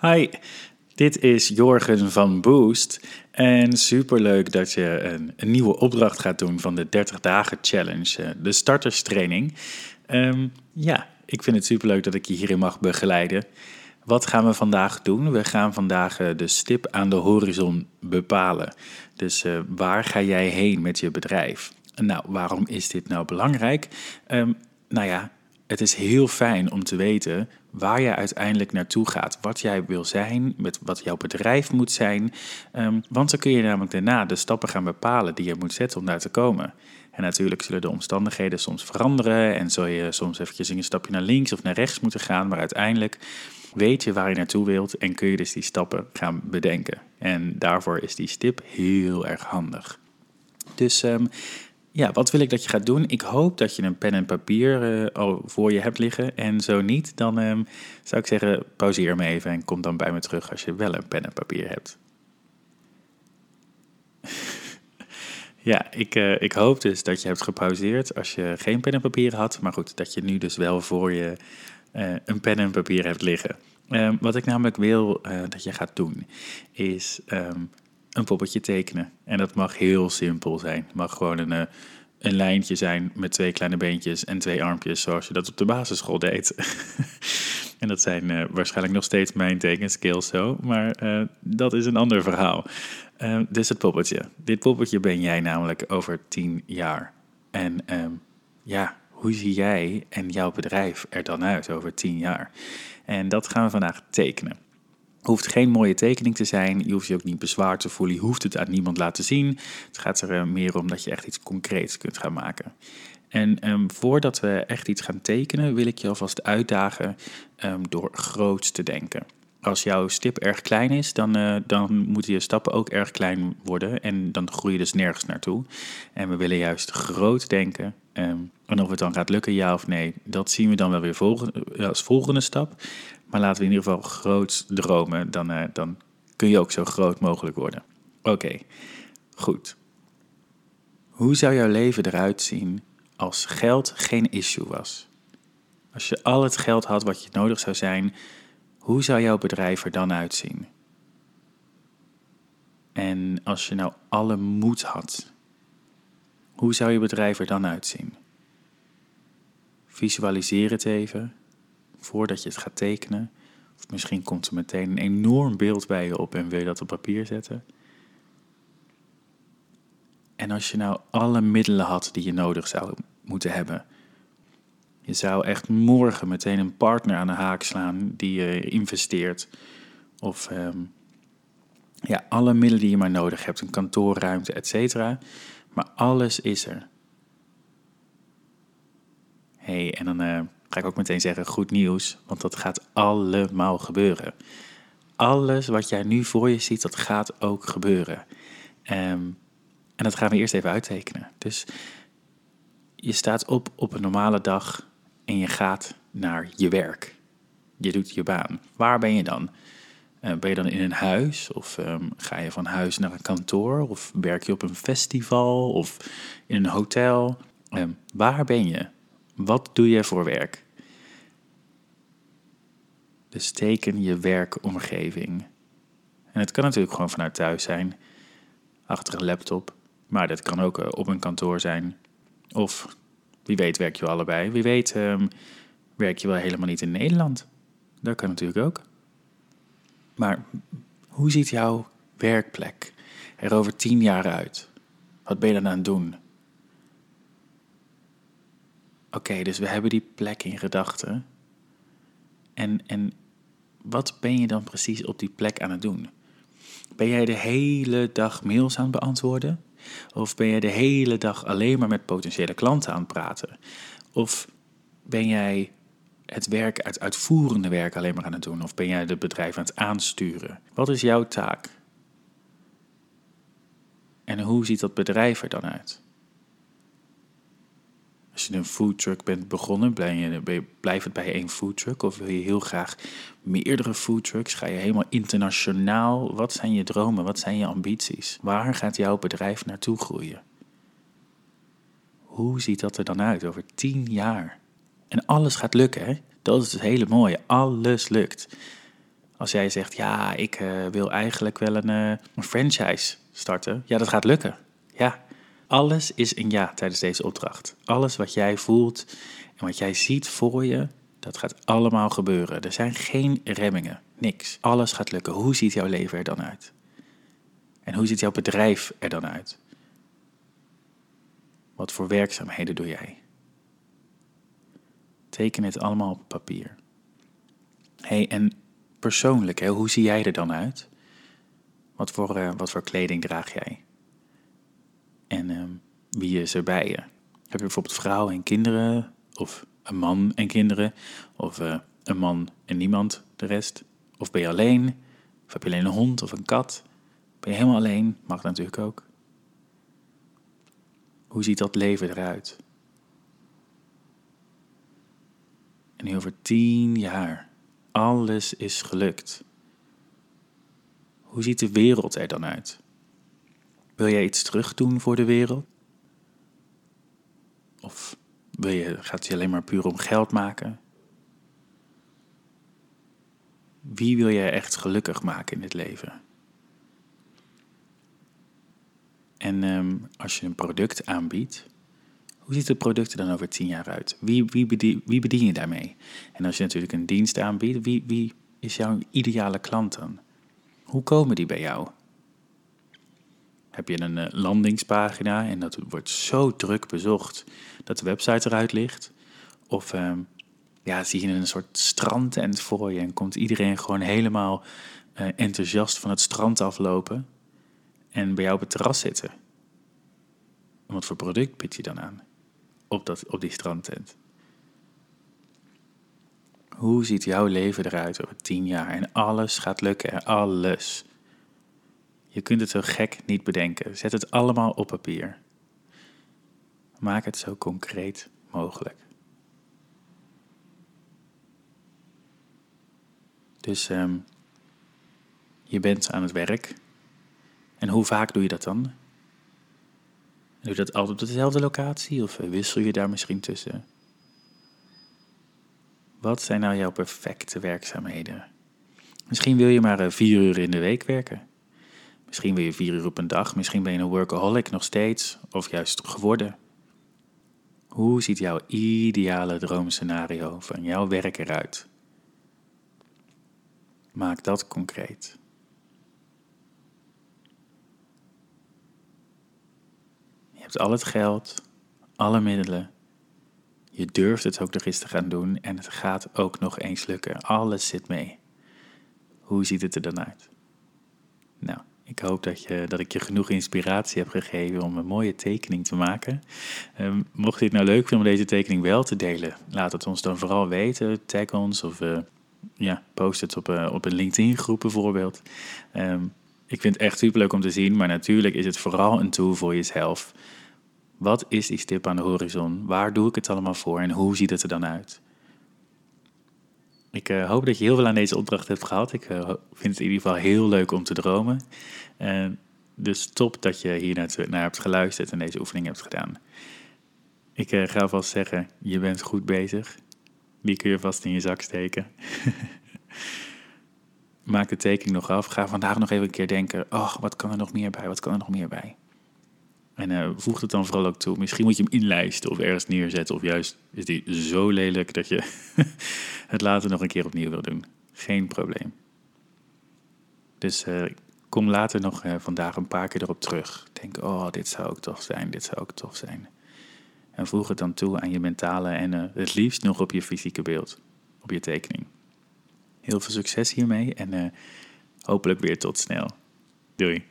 Hi, dit is Jorgen van Boost. En superleuk dat je een, een nieuwe opdracht gaat doen van de 30 dagen challenge, eh, de starterstraining. Um, ja, ik vind het superleuk dat ik je hierin mag begeleiden. Wat gaan we vandaag doen? We gaan vandaag eh, de stip aan de horizon bepalen. Dus uh, waar ga jij heen met je bedrijf? Nou, waarom is dit nou belangrijk? Um, nou ja, het is heel fijn om te weten waar jij uiteindelijk naartoe gaat, wat jij wil zijn, met wat jouw bedrijf moet zijn. Um, want dan kun je namelijk daarna de stappen gaan bepalen die je moet zetten om daar te komen. En natuurlijk zullen de omstandigheden soms veranderen en zul je soms eventjes een stapje naar links of naar rechts moeten gaan, maar uiteindelijk weet je waar je naartoe wilt en kun je dus die stappen gaan bedenken. En daarvoor is die stip heel erg handig. Dus um, ja, wat wil ik dat je gaat doen? Ik hoop dat je een pen en papier uh, al voor je hebt liggen. En zo niet, dan um, zou ik zeggen, pauzeer me even en kom dan bij me terug als je wel een pen en papier hebt. ja, ik, uh, ik hoop dus dat je hebt gepauzeerd als je geen pen en papier had. Maar goed, dat je nu dus wel voor je uh, een pen en papier hebt liggen. Um, wat ik namelijk wil dat je gaat doen, is um, een poppetje tekenen. En dat mag heel simpel zijn. Het mag gewoon een, eh, een lijntje zijn met twee kleine beentjes en twee armpjes, zoals je dat op de basisschool deed. en dat zijn uh, waarschijnlijk nog steeds mijn tekenskills zo, maar uh, dat is een ander verhaal. Uh, dus het poppetje. Dit poppetje ben jij namelijk over tien jaar. En ja, hoe zie jij en jouw bedrijf er dan uit over tien jaar? En dat gaan we vandaag tekenen hoeft geen mooie tekening te zijn. Je hoeft je ook niet bezwaar te voelen. Je hoeft het aan niemand laten zien. Het gaat er eh, meer om dat je echt iets concreets kunt gaan maken. En um, voordat we echt iets gaan tekenen, wil ik je alvast uitdagen um, door groot te denken. Als jouw stip erg klein is, dan, uh, dan moeten je stappen ook erg klein worden. En dan groei je dus nergens naartoe. En we willen juist groot denken. Um, en of het dan gaat lukken, ja of nee, dat zien we dan wel weer volgende, als volgende stap. Maar laten we in ieder geval groot dromen, dan, uh, dan kun je ook zo groot mogelijk worden. Oké, goed. Hoe zou jouw leven eruit zien als geld geen issue was? Als je al het geld had wat je nodig zou zijn, hoe zou jouw bedrijf er dan uitzien? En als je nou alle moed had, hoe zou je bedrijf er dan uitzien? Visualiseer het even voordat je het gaat tekenen. Of misschien komt er meteen een enorm beeld bij je op en wil je dat op papier zetten. En als je nou alle middelen had die je nodig zou moeten hebben. Je zou echt morgen meteen een partner aan de haak slaan die je investeert. Of um, ja, alle middelen die je maar nodig hebt, een kantoorruimte, et cetera. Maar alles is er. hey, en dan uh, ga ik ook meteen zeggen, goed nieuws, want dat gaat allemaal gebeuren. Alles wat jij nu voor je ziet, dat gaat ook gebeuren. Um, en dat gaan we eerst even uittekenen. Dus je staat op op een normale dag en je gaat naar je werk. Je doet je baan. Waar ben je dan? Uh, ben je dan in een huis? Of um, ga je van huis naar een kantoor? Of werk je op een festival? Of in een hotel? Um, waar ben je? Wat doe je voor werk? Dus teken je werkomgeving. En het kan natuurlijk gewoon vanuit thuis zijn, achter een laptop. Maar dat kan ook uh, op een kantoor zijn. Of wie weet werk je allebei. Wie weet um, werk je wel helemaal niet in Nederland. Dat kan natuurlijk ook. Maar hoe ziet jouw werkplek er over tien jaar uit? Wat ben je dan aan het doen? Oké, dus we hebben die plek in gedachten. En, en wat ben je dan precies op die plek aan het doen? Ben jij de hele dag mails aan het beantwoorden? Of ben jij de hele dag alleen maar met potentiële klanten aan het praten? Of ben jij het werk, het uitvoerende werk alleen maar aan het doen? Of ben jij het bedrijf aan het aansturen? Wat is jouw taak? En hoe ziet dat bedrijf er dan uit? Als je een foodtruck bent begonnen, blijf het bij één foodtruck? Of wil je heel graag meerdere foodtrucks? Ga je helemaal internationaal? Wat zijn je dromen? Wat zijn je ambities? Waar gaat jouw bedrijf naartoe groeien? Hoe ziet dat er dan uit over tien jaar? En alles gaat lukken, hè? Dat is het hele mooie. Alles lukt. Als jij zegt, ja, ik eh, wil eigenlijk wel een, eh, een franchise starten. Ja, dat gaat lukken. Ja, alles is een ja tijdens deze opdracht. Alles wat jij voelt en wat jij ziet voor je, dat gaat allemaal gebeuren. Er zijn geen remmingen, niks. Alles gaat lukken. Hoe ziet jouw leven er dan uit? En hoe ziet jouw bedrijf er dan uit? Wat voor werkzaamheden doe jij? Teken het allemaal op papier. hey, en persoonlijk, hè, hoe zie jij er dan uit? Wat voor, uh, wat voor kleding draag jij? En uh, wie is er bij je? Heb je bijvoorbeeld vrouwen en kinderen? Of een man en kinderen? Of uh, een man en niemand, de rest? Of ben je alleen? Of heb je alleen een hond of een kat? Ben je helemaal alleen? Mag natuurlijk ook. Hoe ziet dat leven eruit? En over tien jaar, alles is gelukt. Hoe ziet de wereld er dan uit? Wil jij iets terugdoen voor de wereld? Of wil je, gaat het je alleen maar puur om geld maken? Wie wil jij echt gelukkig maken in dit leven? En um, als je een product aanbiedt, hoe ziet het product er dan over tien jaar uit? Wie, wie, bedien, wie bedien je daarmee? En als je natuurlijk een dienst aanbiedt, wie, wie is jouw ideale klant dan? Hoe komen die bij jou? Heb je een uh, landingspagina en dat wordt zo druk bezocht dat de website eruit ligt? Of um, ja, zie je een soort strandtent voor je en komt iedereen gewoon helemaal uh, enthousiast van het strand aflopen en bij jou op het terras zitten? En wat voor product bied je dan aan op, dat, op die strandtent? Hoe ziet jouw leven eruit over tien jaar? En alles gaat lukken, alles. Je kunt het zo gek niet bedenken. Zet het allemaal op papier. Maak het zo concreet mogelijk. Dus um, je bent aan het werk. En hoe vaak doe je dat dan? Doe je dat altijd op dezelfde locatie of wissel je daar misschien tussen? Wat zijn nou jouw perfecte werkzaamheden? Misschien wil je maar vier uur in de week werken. Misschien wil je vier uur op een dag. Misschien ben je een workaholic nog steeds of juist geworden. Hoe ziet jouw ideale droomscenario van jouw werk eruit? Maak dat concreet. Je hebt al het geld, alle middelen. Je durft het ook nog eens te gaan doen en het gaat ook nog eens lukken. Alles zit mee. Hoe ziet het er dan uit? Nou, ik hoop dat, je, dat ik je genoeg inspiratie heb gegeven om een mooie tekening te maken. Um, mocht je het nou leuk vinden om deze tekening wel te delen, laat het ons dan vooral weten. Tag ons of uh, ja, post het op, uh, op een LinkedIn-groep bijvoorbeeld. Um, ik vind het echt superleuk om te zien, maar natuurlijk is het vooral een tool voor jezelf. Wat is die stip aan de horizon? Waar doe ik het allemaal voor en hoe ziet het er dan uit? Ik uh, hoop dat je heel veel aan deze opdracht hebt gehad. Ik uh, vind het in ieder geval heel leuk om te dromen. Dus top dat je hier naar, hebt geluisterd en deze oefening hebt gedaan. Ik ga vast zeggen, je bent goed bezig. Die kun je vast in je zak steken. Maak de tekening nog af. Ga vandaag nog even een keer denken, oh, wat kan er nog meer bij? Wat kan er nog meer bij? En uh, voeg het dan vooral ook toe. Misschien moet je hem inlijsten of ergens neerzetten. Of juist is die zo lelijk dat je het later nog een keer opnieuw wil doen. Geen probleem. Dus uh, kom later nog uh, vandaag een paar keer erop terug. Denk, oh, dit zou ook tof zijn, dit zou ook tof zijn. En voeg het dan toe aan je mentale en het liefst nog op je fysieke beeld. Op je tekening. Heel veel succes hiermee en hopelijk weer tot snel. Doei.